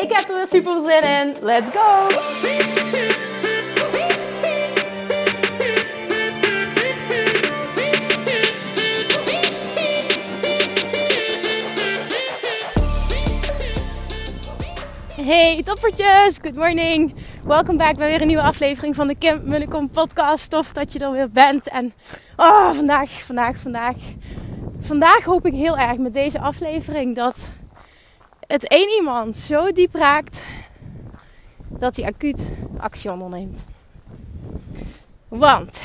Ik heb er weer super zin in. Let's go! Hey toppertjes, good morning. Welkom back bij weer een nieuwe aflevering van de Kim Munnekom podcast. Tof dat je er weer bent. En oh, vandaag, vandaag, vandaag. Vandaag hoop ik heel erg met deze aflevering dat het één iemand zo diep raakt dat hij acuut actie onderneemt. Want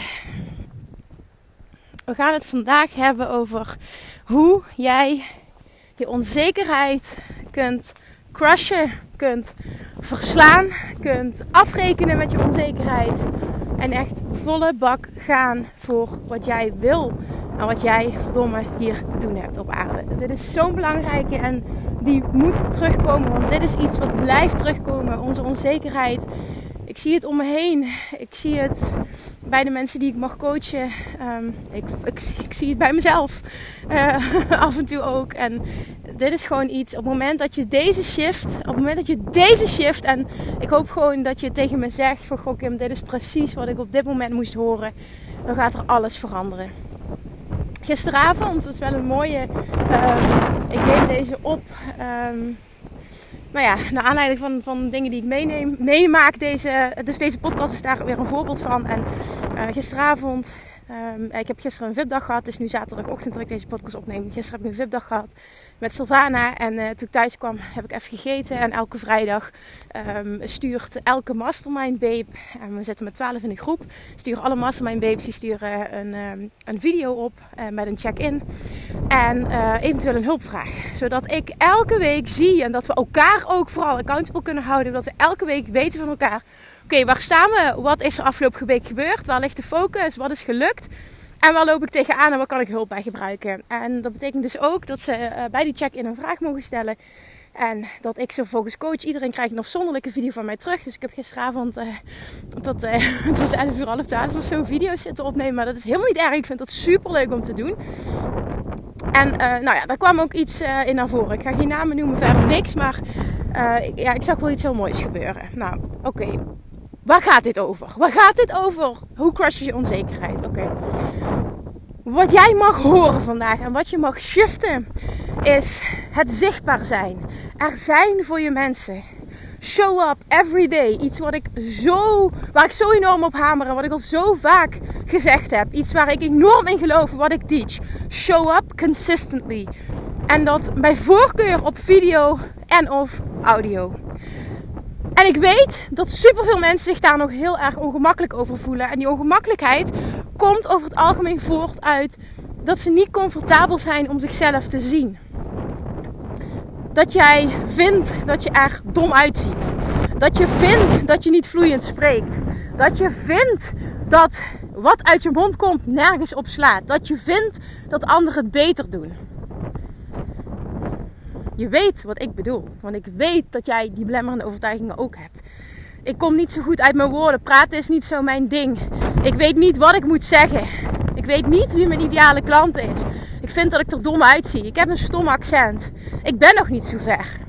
we gaan het vandaag hebben over hoe jij je onzekerheid kunt crushen, kunt verslaan, kunt afrekenen met je onzekerheid en echt volle bak gaan voor wat jij wil en wat jij verdomme hier te doen hebt op aarde. Dit is zo'n belangrijke en die moet terugkomen, want dit is iets wat blijft terugkomen, onze onzekerheid. Ik zie het om me heen. Ik zie het bij de mensen die ik mag coachen. Um, ik, ik, zie het bij mezelf uh, af en toe ook. En dit is gewoon iets. Op het moment dat je deze shift, op het moment dat je deze shift, en ik hoop gewoon dat je tegen me zegt: van Goh, Kim, dit is precies wat ik op dit moment moest horen. Dan gaat er alles veranderen. Gisteravond, is wel een mooie. Um, ik neem deze op. Um, nou ja, naar aanleiding van, van dingen die ik meeneem, meemaak, deze, dus deze podcast is daar weer een voorbeeld van. En uh, gisteravond, um, ik heb gisteren een VIP-dag gehad, het is nu zaterdagochtend dat ik deze podcast opneem. Gisteren heb ik een VIP-dag gehad met Sylvana. En uh, toen ik thuis kwam heb ik even gegeten. En elke vrijdag um, stuurt elke mastermind babe, en we zitten met 12 in de groep, sturen alle mastermind babes die sturen een, um, een video op uh, met een check-in. En eventueel een hulpvraag. Zodat ik elke week zie en dat we elkaar ook vooral accountable kunnen houden. Dat we elke week weten van elkaar. Oké, waar staan we? Wat is er afgelopen week gebeurd? Waar ligt de focus? Wat is gelukt? En waar loop ik tegenaan en waar kan ik hulp bij gebruiken? En dat betekent dus ook dat ze uh, bij die check-in een vraag mogen stellen. En dat ik zo volgens coach, iedereen krijgt een afzonderlijke video van mij terug. Dus ik heb gisteravond, uh, tot, uh, het was 11 uur, half 12 of zo, video's zitten opnemen. Maar dat is helemaal niet erg. Ik vind dat super leuk om te doen. En nou ja, daar kwam ook iets in naar voren. Ik ga geen namen noemen, verder niks. Maar ja, ik zag wel iets heel moois gebeuren. Nou, oké. Waar gaat dit over? Waar gaat dit over? Hoe crush je onzekerheid? Oké. Wat jij mag horen vandaag en wat je mag shiften is het zichtbaar zijn. Er zijn voor je mensen. Show up every day. Iets wat ik zo, waar ik zo enorm op hamer en wat ik al zo vaak gezegd heb. Iets waar ik enorm in geloof, wat ik teach. Show up consistently. En dat bij voorkeur op video en of audio. En ik weet dat superveel mensen zich daar nog heel erg ongemakkelijk over voelen. En die ongemakkelijkheid komt over het algemeen voort uit dat ze niet comfortabel zijn om zichzelf te zien. Dat jij vindt dat je er dom uitziet. Dat je vindt dat je niet vloeiend spreekt. Dat je vindt dat wat uit je mond komt nergens op slaat. Dat je vindt dat anderen het beter doen. Je weet wat ik bedoel. Want ik weet dat jij die belemmerende overtuigingen ook hebt. Ik kom niet zo goed uit mijn woorden. Praten is niet zo mijn ding. Ik weet niet wat ik moet zeggen. Ik weet niet wie mijn ideale klant is. Ik vind dat ik er dom uitzie. Ik heb een stom accent. Ik ben nog niet zo ver.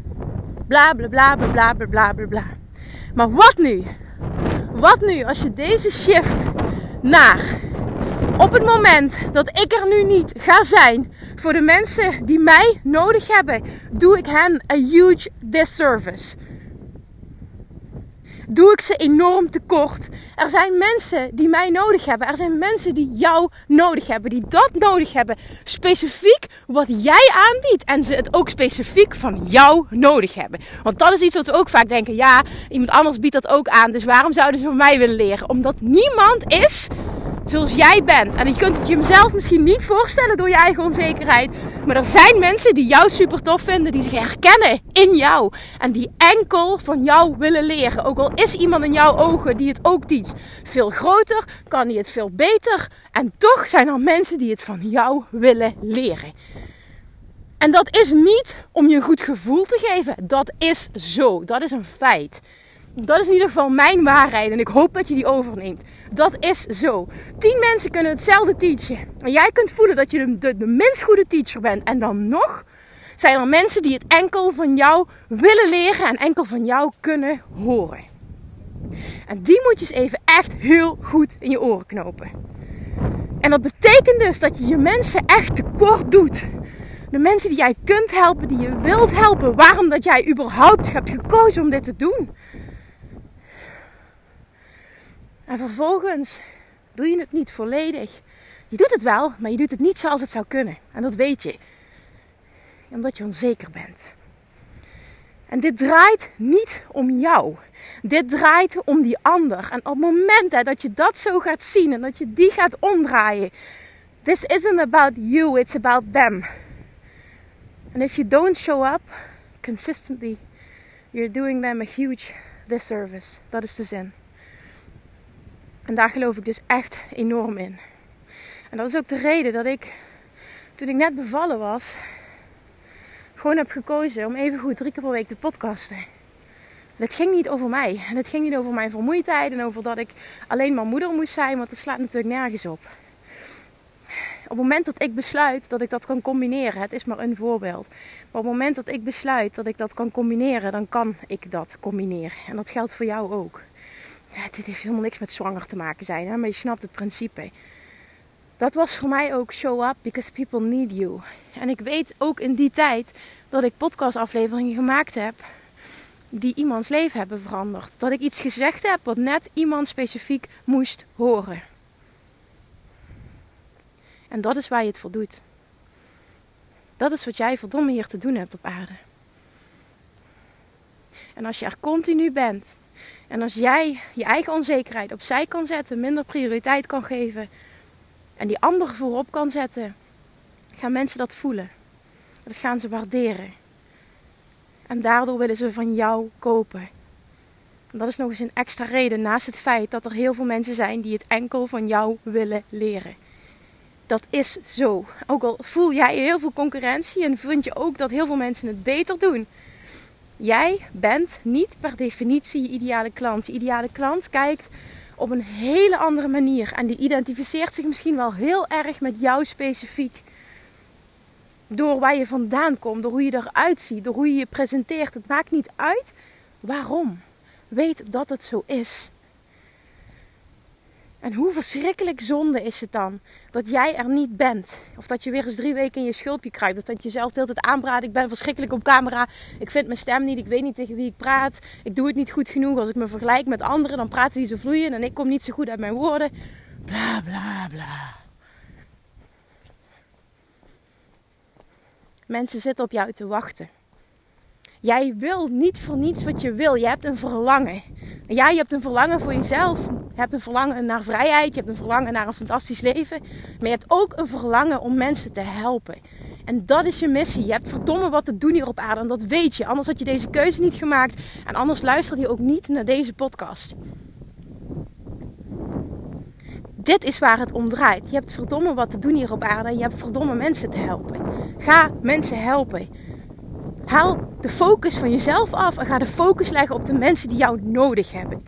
Bla bla bla bla bla bla bla bla. Maar wat nu? Wat nu als je deze shift naar op het moment dat ik er nu niet ga zijn voor de mensen die mij nodig hebben, doe ik hen een huge disservice. Doe ik ze enorm tekort. Er zijn mensen die mij nodig hebben. Er zijn mensen die jou nodig hebben. Die dat nodig hebben. Specifiek wat jij aanbiedt. En ze het ook specifiek van jou nodig hebben. Want dat is iets wat we ook vaak denken. Ja, iemand anders biedt dat ook aan. Dus waarom zouden ze van mij willen leren? Omdat niemand is zoals jij bent. En je kunt het jezelf misschien niet voorstellen door je eigen onzekerheid. Maar er zijn mensen die jou super tof vinden, die zich herkennen in jou. En die enkel van jou willen leren. Ook al is iemand in jouw ogen die het ook teach. Veel groter, kan hij het veel beter. En toch zijn er mensen die het van jou willen leren. En dat is niet om je een goed gevoel te geven. Dat is zo. Dat is een feit. Dat is in ieder geval mijn waarheid en ik hoop dat je die overneemt. Dat is zo. Tien mensen kunnen hetzelfde teachen. En jij kunt voelen dat je de, de, de minst goede teacher bent. En dan nog zijn er mensen die het enkel van jou willen leren en enkel van jou kunnen horen. En die moet je eens even echt heel goed in je oren knopen. En dat betekent dus dat je je mensen echt tekort doet. De mensen die jij kunt helpen, die je wilt helpen. Waarom dat jij überhaupt hebt gekozen om dit te doen. En vervolgens doe je het niet volledig. Je doet het wel, maar je doet het niet zoals het zou kunnen. En dat weet je. Omdat je onzeker bent. En dit draait niet om jou. Dit draait om die ander. En op het moment dat je dat zo gaat zien en dat je die gaat omdraaien. This isn't about you, it's about them. And if you don't show up consistently, you're doing them a huge disservice. Dat is de zin. En daar geloof ik dus echt enorm in. En dat is ook de reden dat ik, toen ik net bevallen was, gewoon heb gekozen om even goed drie keer per week te podcasten. Het ging niet over mij. En het ging niet over mijn vermoeidheid en over dat ik alleen maar moeder moest zijn, want dat slaat natuurlijk nergens op. Op het moment dat ik besluit dat ik dat kan combineren, het is maar een voorbeeld. Maar op het moment dat ik besluit dat ik dat kan combineren, dan kan ik dat combineren. En dat geldt voor jou ook ja, dit heeft helemaal niks met zwanger te maken zijn, hè? maar je snapt het principe. Dat was voor mij ook show up because people need you. En ik weet ook in die tijd dat ik podcastafleveringen gemaakt heb die iemands leven hebben veranderd. Dat ik iets gezegd heb wat net iemand specifiek moest horen. En dat is waar je het voor doet. Dat is wat jij verdomme hier te doen hebt op aarde. En als je er continu bent en als jij je eigen onzekerheid opzij kan zetten, minder prioriteit kan geven en die anderen voorop kan zetten, gaan mensen dat voelen. Dat gaan ze waarderen. En daardoor willen ze van jou kopen. En dat is nog eens een extra reden naast het feit dat er heel veel mensen zijn die het enkel van jou willen leren. Dat is zo. Ook al voel jij heel veel concurrentie en vind je ook dat heel veel mensen het beter doen. Jij bent niet per definitie je ideale klant. Je ideale klant kijkt op een hele andere manier en die identificeert zich misschien wel heel erg met jou specifiek. Door waar je vandaan komt, door hoe je eruit ziet, door hoe je je presenteert. Het maakt niet uit waarom. Weet dat het zo is. En hoe verschrikkelijk zonde is het dan dat jij er niet bent? Of dat je weer eens drie weken in je schulpje kruipt. Dat je zelf de hele tijd. Ik ben verschrikkelijk op camera. Ik vind mijn stem niet. Ik weet niet tegen wie ik praat. Ik doe het niet goed genoeg. Als ik me vergelijk met anderen, dan praten die zo vloeiend. En ik kom niet zo goed uit mijn woorden. Bla bla bla. Mensen zitten op jou te wachten. Jij wil niet voor niets wat je wil. Je hebt een verlangen. Ja, je hebt een verlangen voor jezelf. Je hebt een verlangen naar vrijheid. Je hebt een verlangen naar een fantastisch leven. Maar je hebt ook een verlangen om mensen te helpen. En dat is je missie. Je hebt verdomme wat te doen hier op aarde. En dat weet je. Anders had je deze keuze niet gemaakt. En anders luister je ook niet naar deze podcast. Dit is waar het om draait. Je hebt verdomme wat te doen hier op aarde. En je hebt verdomme mensen te helpen. Ga mensen helpen. Haal de focus van jezelf af en ga de focus leggen op de mensen die jou nodig hebben.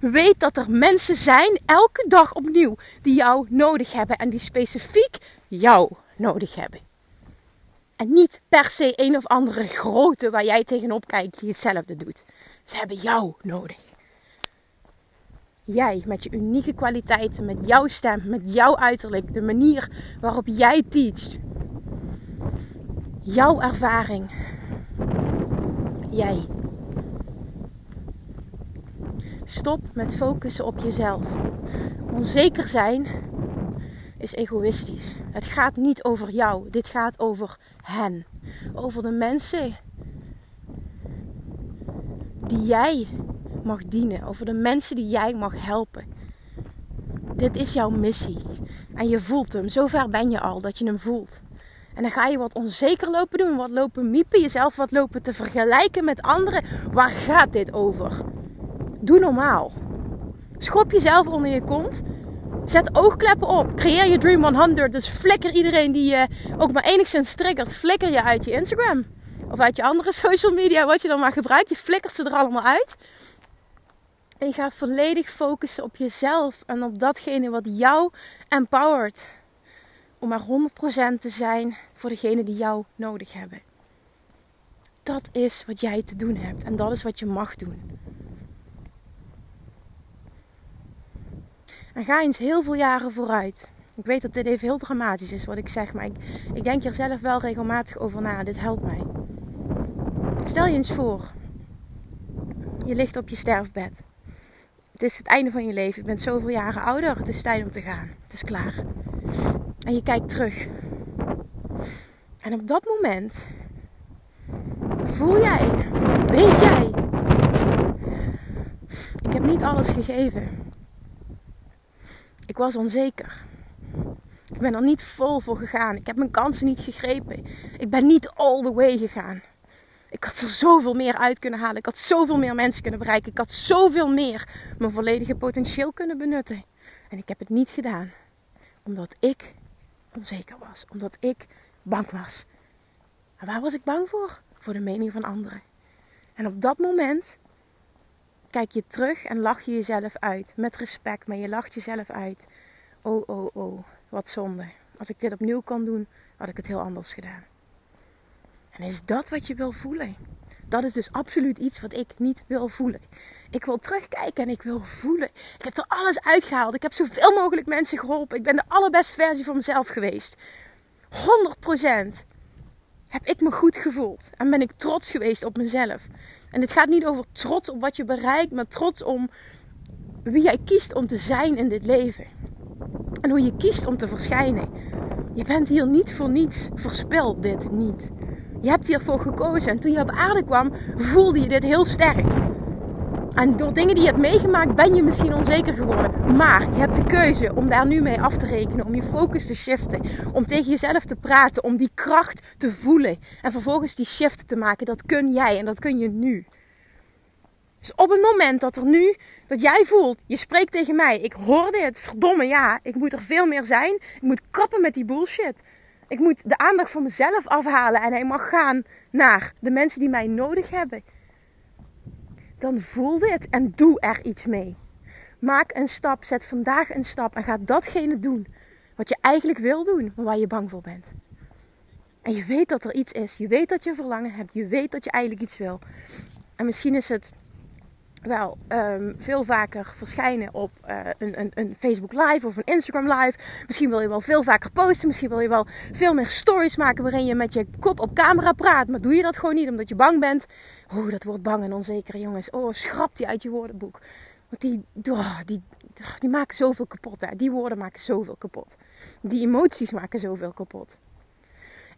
Weet dat er mensen zijn, elke dag opnieuw, die jou nodig hebben en die specifiek jou nodig hebben. En niet per se een of andere grote waar jij tegenop kijkt die hetzelfde doet. Ze hebben jou nodig. Jij met je unieke kwaliteiten, met jouw stem, met jouw uiterlijk, de manier waarop jij teacht. Jouw ervaring, jij. Stop met focussen op jezelf. Onzeker zijn is egoïstisch. Het gaat niet over jou. Dit gaat over hen. Over de mensen die jij mag dienen. Over de mensen die jij mag helpen. dit is jouw missie. En je voelt hem. Zover ben je al dat je hem voelt. En dan ga je wat onzeker lopen doen, wat lopen miepen, jezelf wat lopen te vergelijken met anderen. Waar gaat dit over? Doe normaal. Schop jezelf onder je kont. Zet oogkleppen op. Creëer je Dream 100. Dus flikker iedereen die je ook maar enigszins triggert, flikker je uit je Instagram. Of uit je andere social media, wat je dan maar gebruikt. Je flikkert ze er allemaal uit. En je gaat volledig focussen op jezelf en op datgene wat jou empowert. Om maar 100% te zijn voor degene die jou nodig hebben. Dat is wat jij te doen hebt en dat is wat je mag doen. En ga eens heel veel jaren vooruit. Ik weet dat dit even heel dramatisch is wat ik zeg, maar ik, ik denk hier zelf wel regelmatig over na. Dit helpt mij. Stel je eens voor, je ligt op je sterfbed. Het is het einde van je leven. Je bent zoveel jaren ouder. Het is tijd om te gaan. Het is klaar. En je kijkt terug. En op dat moment voel jij, weet jij, ik heb niet alles gegeven. Ik was onzeker. Ik ben er niet vol voor gegaan. Ik heb mijn kansen niet gegrepen. Ik ben niet all the way gegaan. Ik had er zoveel meer uit kunnen halen. Ik had zoveel meer mensen kunnen bereiken. Ik had zoveel meer mijn volledige potentieel kunnen benutten. En ik heb het niet gedaan. Omdat ik onzeker was. Omdat ik bang was. En waar was ik bang voor? Voor de mening van anderen. En op dat moment kijk je terug en lach je jezelf uit. Met respect, maar je lacht jezelf uit. Oh, oh, oh, wat zonde. Als ik dit opnieuw kon doen, had ik het heel anders gedaan. En is dat wat je wil voelen? Dat is dus absoluut iets wat ik niet wil voelen. Ik wil terugkijken en ik wil voelen. Ik heb er alles uitgehaald. Ik heb zoveel mogelijk mensen geholpen. Ik ben de allerbeste versie van mezelf geweest. 100% heb ik me goed gevoeld. En ben ik trots geweest op mezelf. En het gaat niet over trots op wat je bereikt, maar trots om wie jij kiest om te zijn in dit leven. En hoe je kiest om te verschijnen. Je bent hier niet voor niets. Verspil dit niet. Je hebt hiervoor gekozen. En toen je op aarde kwam, voelde je dit heel sterk. En door dingen die je hebt meegemaakt, ben je misschien onzeker geworden. Maar je hebt de keuze om daar nu mee af te rekenen. Om je focus te shiften. Om tegen jezelf te praten. Om die kracht te voelen. En vervolgens die shift te maken. Dat kun jij en dat kun je nu. Dus op het moment dat er nu, dat jij voelt, je spreekt tegen mij. Ik hoor dit, verdomme ja. Ik moet er veel meer zijn. Ik moet kappen met die bullshit. Ik moet de aandacht van mezelf afhalen en hij mag gaan naar de mensen die mij nodig hebben. Dan voel dit en doe er iets mee. Maak een stap, zet vandaag een stap en ga datgene doen wat je eigenlijk wil doen, maar waar je bang voor bent. En je weet dat er iets is. Je weet dat je verlangen hebt. Je weet dat je eigenlijk iets wil. En misschien is het wel um, veel vaker verschijnen op uh, een, een, een, Facebook Live of een Instagram Live. Misschien wil je wel veel vaker posten. Misschien wil je wel veel meer stories maken waarin je met je kop op camera praat. Maar doe je dat gewoon niet omdat je bang bent. Oeh, dat wordt bang en onzeker, jongens. Oh, schrap die uit je woordenboek. Want die, oh, die, die maken zoveel kapot. Hè. Die woorden maken zoveel kapot. Die emoties maken zoveel kapot.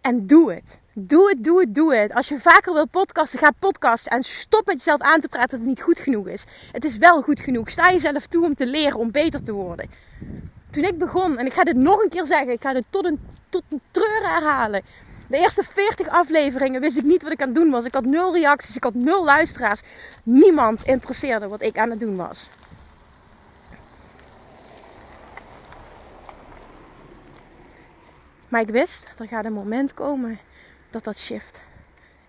En doe het. Doe het, doe het, doe het. Als je vaker wil podcasten, ga podcasten. En stop met jezelf aan te praten dat het niet goed genoeg is. Het is wel goed genoeg. Sta jezelf toe om te leren, om beter te worden. Toen ik begon, en ik ga dit nog een keer zeggen, ik ga dit tot een, tot een treur herhalen. De eerste 40 afleveringen wist ik niet wat ik aan het doen was. Ik had nul reacties, ik had nul luisteraars. Niemand interesseerde wat ik aan het doen was. Maar ik wist, er gaat een moment komen dat dat shift.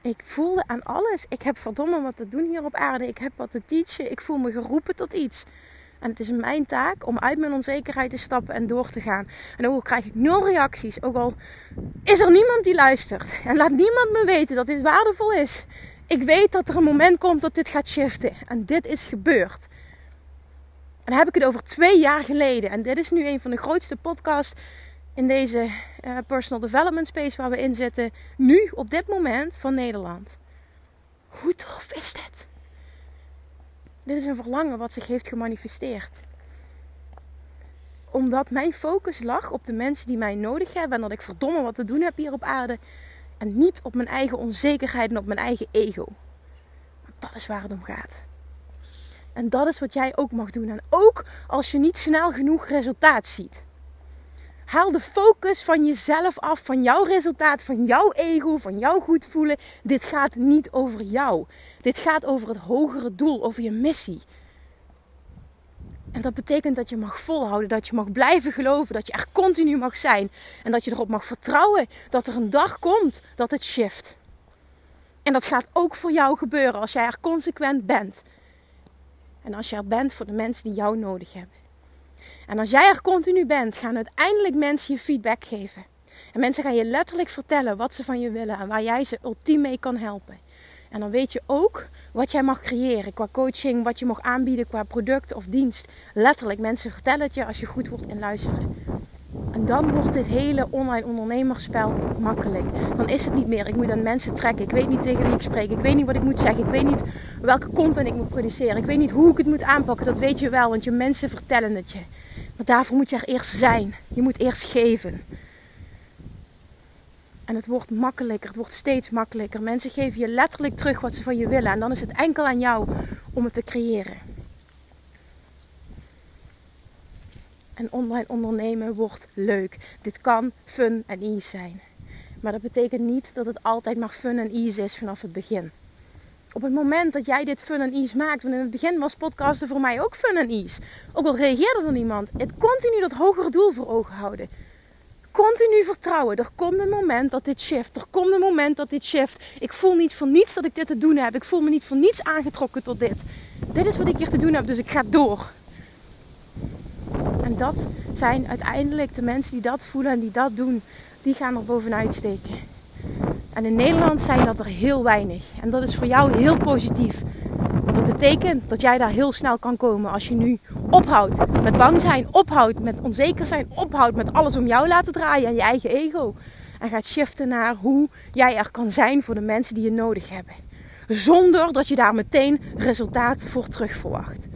Ik voelde aan alles. Ik heb verdomme wat te doen hier op aarde. Ik heb wat te teachen. Ik voel me geroepen tot iets. En het is mijn taak om uit mijn onzekerheid te stappen en door te gaan. En ook al krijg ik nul reacties, ook al is er niemand die luistert. En laat niemand me weten dat dit waardevol is. Ik weet dat er een moment komt dat dit gaat shiften. En dit is gebeurd. En dan heb ik het over twee jaar geleden. En dit is nu een van de grootste podcasts in deze uh, personal development space waar we in zitten, nu op dit moment van Nederland. Hoe tof is dit? Dit is een verlangen wat zich heeft gemanifesteerd. Omdat mijn focus lag op de mensen die mij nodig hebben en dat ik verdomme wat te doen heb hier op aarde. En niet op mijn eigen onzekerheid en op mijn eigen ego. Dat is waar het om gaat. En dat is wat jij ook mag doen. En ook als je niet snel genoeg resultaat ziet. Haal de focus van jezelf af, van jouw resultaat, van jouw ego, van jouw goed voelen. Dit gaat niet over jou. Dit gaat over het hogere doel, over je missie. En dat betekent dat je mag volhouden, dat je mag blijven geloven, dat je er continu mag zijn en dat je erop mag vertrouwen dat er een dag komt dat het shift. En dat gaat ook voor jou gebeuren als jij er consequent bent. En als je er bent voor de mensen die jou nodig hebben. En als jij er continu bent, gaan uiteindelijk mensen je feedback geven. En mensen gaan je letterlijk vertellen wat ze van je willen en waar jij ze ultiem mee kan helpen. En dan weet je ook wat jij mag creëren qua coaching, wat je mag aanbieden qua product of dienst. Letterlijk, mensen vertellen het je als je goed wordt in luisteren. En dan wordt dit hele online ondernemerspel makkelijk. Dan is het niet meer, ik moet aan mensen trekken. Ik weet niet tegen wie ik spreek. Ik weet niet wat ik moet zeggen. Ik weet niet welke content ik moet produceren. Ik weet niet hoe ik het moet aanpakken. Dat weet je wel, want je mensen vertellen het je. Maar daarvoor moet je er eerst zijn. Je moet eerst geven. En het wordt makkelijker, het wordt steeds makkelijker. Mensen geven je letterlijk terug wat ze van je willen. En dan is het enkel aan jou om het te creëren. En online ondernemen wordt leuk. Dit kan fun en ease zijn. Maar dat betekent niet dat het altijd maar fun en ease is vanaf het begin. Op het moment dat jij dit fun en ease maakt, want in het begin was podcasten voor mij ook fun en ease. Ook al reageerde er niemand, het continu dat hogere doel voor ogen houden. Continu vertrouwen. Er komt een moment dat dit shift. Er komt een moment dat dit shift. Ik voel niet voor niets dat ik dit te doen heb. Ik voel me niet voor niets aangetrokken tot dit. Dit is wat ik hier te doen heb, dus ik ga door. En dat zijn uiteindelijk de mensen die dat voelen en die dat doen, die gaan er bovenuit steken. En in Nederland zijn dat er heel weinig. En dat is voor jou heel positief. Want dat betekent dat jij daar heel snel kan komen als je nu ophoudt met bang zijn, ophoudt met onzeker zijn, ophoudt met alles om jou laten draaien en je eigen ego. En gaat shiften naar hoe jij er kan zijn voor de mensen die je nodig hebben. Zonder dat je daar meteen resultaat voor terug verwacht.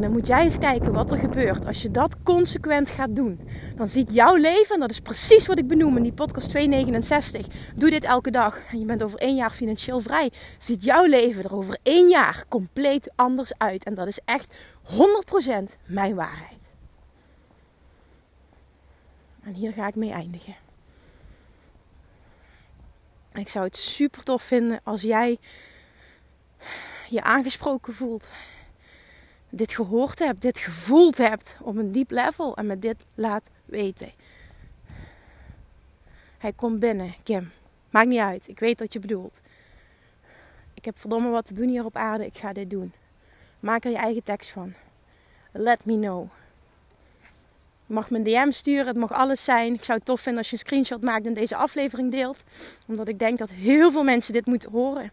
En dan moet jij eens kijken wat er gebeurt als je dat consequent gaat doen. Dan ziet jouw leven, en dat is precies wat ik benoem in die podcast 269. Doe dit elke dag en je bent over één jaar financieel vrij. Ziet jouw leven er over één jaar compleet anders uit. En dat is echt 100% mijn waarheid. En hier ga ik mee eindigen. ik zou het super tof vinden als jij je aangesproken voelt dit gehoord hebt, dit gevoeld hebt op een diep level en me dit laat weten. Hij komt binnen, Kim. Maakt niet uit, ik weet wat je bedoelt. Ik heb verdomme wat te doen hier op aarde, ik ga dit doen. Maak er je eigen tekst van. Let me know. Je mag me een DM sturen, het mag alles zijn. Ik zou het tof vinden als je een screenshot maakt en deze aflevering deelt. Omdat ik denk dat heel veel mensen dit moeten horen.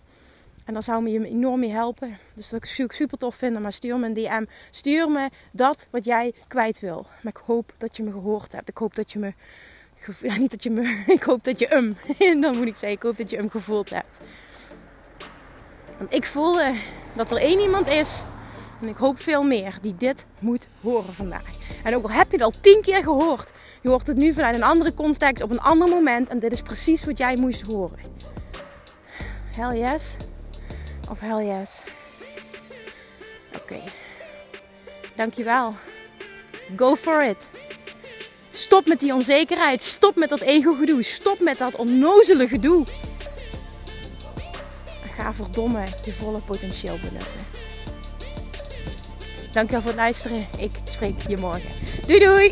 En dan zou me je enorm mee helpen. Dus dat ik super tof vinden. Maar stuur me een DM. Stuur me dat wat jij kwijt wil. Maar ik hoop dat je me gehoord hebt. Ik hoop dat je me. Ja, niet dat je me. Ik hoop dat je hem. Dan moet ik zeggen. Ik hoop dat je hem gevoeld hebt. Want ik voelde dat er één iemand is. En ik hoop veel meer. Die dit moet horen vandaag. En ook al heb je het al tien keer gehoord. Je hoort het nu vanuit een andere context. Op een ander moment. En dit is precies wat jij moest horen. Hell yes. Of hell yes. Oké. Dankjewel. Go for it. Stop met die onzekerheid. Stop met dat ego-gedoe. Stop met dat onnozele gedoe. Ga verdomme je volle potentieel benutten. Dankjewel voor het luisteren. Ik spreek je morgen. Doei doei!